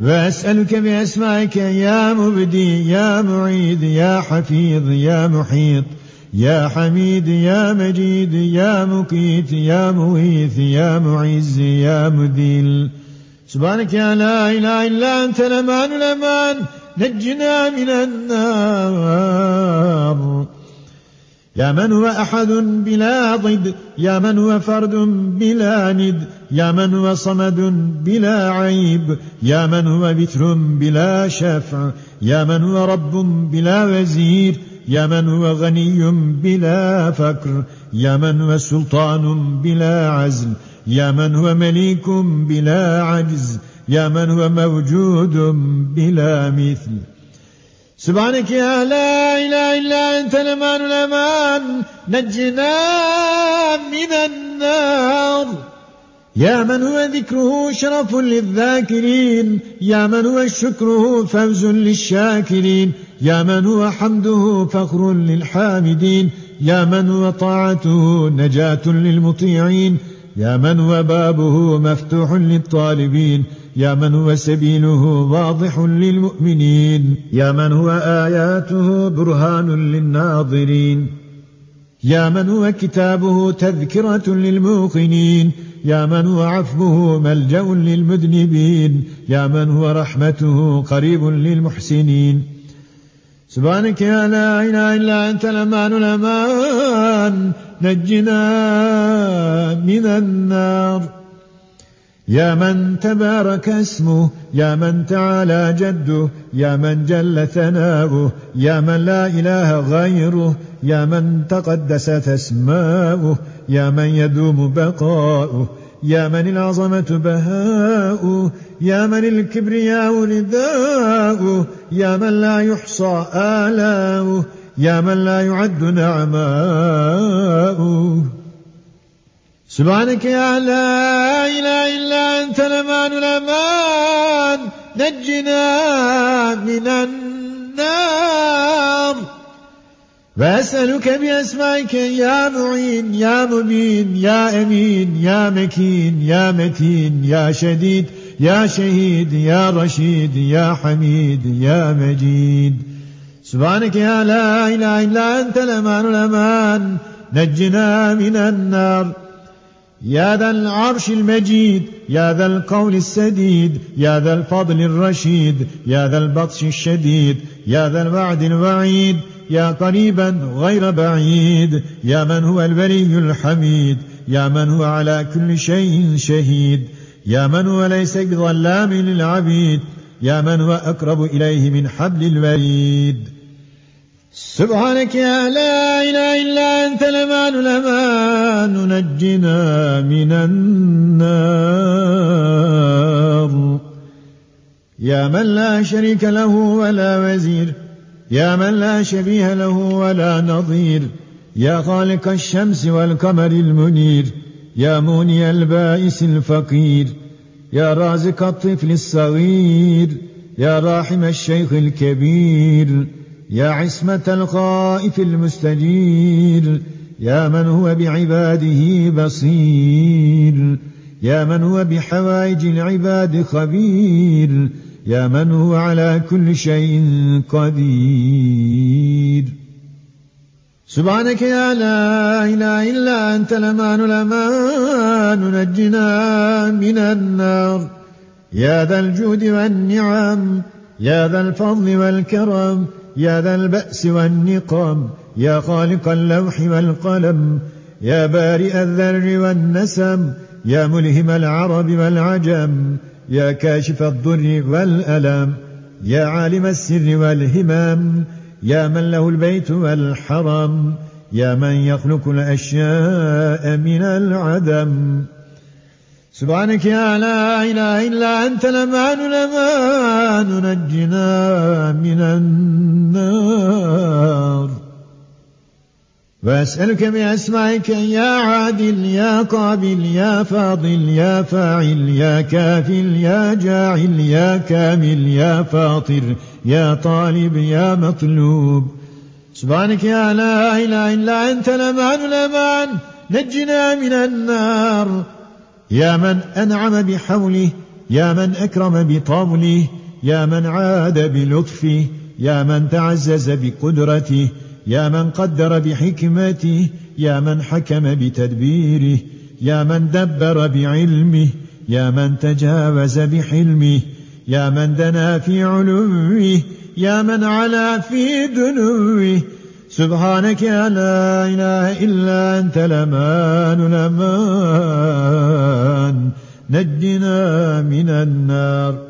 وأسألك بأسمائك يا مبدي يا معيد يا حفيظ يا محيط يا حميد يا مجيد يا مقيت يا مغيث يا معز يا مذل. سبحانك يا لا إله إلا أنت الأمان الأمان نجنا من النار. يا من هو أحد بلا ضد؟ يا من هو فرد بلا ند؟ يا من هو صمد بلا عيب؟ يا من هو بثر بلا شفع؟ يا من هو رب بلا وزير؟ يا من هو غني بلا فكر يا من هو سلطان بلا عزل؟ يا من هو مليك بلا عجز؟ يا من هو موجود بلا مثل؟ سبحانك يا لا إله إلا أنت الأمان الأمان. نجنا من النار. يا من هو ذكره شرف للذاكرين. يا من هو شكره فوز للشاكرين. يا من هو حمده فخر للحامدين. يا من هو طاعته نجاة للمطيعين. يا من هو بابه مفتوح للطالبين. يا من هو سبيله واضح للمؤمنين؟ يا من هو آياته برهان للناظرين؟ يا من هو كتابه تذكرة للموقنين؟ يا من هو عفوه ملجأ للمذنبين؟ يا من هو رحمته قريب للمحسنين؟ سبحانك يا لا إله إلا أنت الأمان الأمان نجنا من النار. يا من تبارك اسمه يا من تعالى جده يا من جل ثناؤه يا من لا إله غيره يا من تقدست أسماؤه يا من يدوم بقاؤه يا من العظمة بهاؤه يا من الكبرياء رداؤه يا من لا يحصى آلاؤه يا من لا يعد نعماؤه سبحانك يا لا إله إلا أنت الأمان الأمان نجنا من النار. وأسألك بأسمائك يا معين يا مبين يا أمين يا مكين يا متين يا شديد يا شهيد يا رشيد يا حميد يا مجيد. سبحانك يا لا إله إلا أنت الأمان الأمان نجنا من النار. يا ذا العرش المجيد يا ذا القول السديد يا ذا الفضل الرشيد يا ذا البطش الشديد يا ذا الوعد الوعيد يا قريبا غير بعيد يا من هو الولي الحميد يا من هو على كل شيء شهيد يا من هو ليس بظلام للعبيد يا من هو أقرب إليه من حبل الوريد سبحانك يا لا إله إلا أنت الأمان الأمان. نجنا من النار. يا من لا شريك له ولا وزير. يا من لا شبيه له ولا نظير. يا خالق الشمس والقمر المنير. يا موني البائس الفقير. يا رازق الطفل الصغير. يا راحم الشيخ الكبير. يا عصمة الخائف المستجير يا من هو بعباده بصير يا من هو بحوائج العباد خبير يا من هو على كل شيء قدير. سبحانك يا لا إله إلا أنت الأمان الأمان نجنا من النار. يا ذا الجود والنعم يا ذا الفضل والكرم يا ذا البأس والنقم يا خالق اللوح والقلم يا بارئ الذر والنسم يا ملهم العرب والعجم يا كاشف الضر والألم يا عالم السر والهمام يا من له البيت والحرم يا من يخلق الأشياء من العدم. سبحانك يا لا إله إلا أنت الأمان الأمان نجنا من النار. وأسألك بأسمائك يا عادل يا قابل يا فاضل يا فاعل يا كافل يا جاعل يا كامل يا فاطر يا طالب يا مطلوب. سبحانك يا لا إله إلا أنت الأمان الأمان نجنا من النار. يا من أنعم بحوله يا من أكرم بطوله يا من عاد بلطفه يا من تعزز بقدرته يا من قدر بحكمته يا من حكم بتدبيره يا من دبر بعلمه يا من تجاوز بحلمه يا من دنا في علوه يا من علا في دنوه سبحانك يا لا إله إلا أنت لمان لمان نجنا من النار.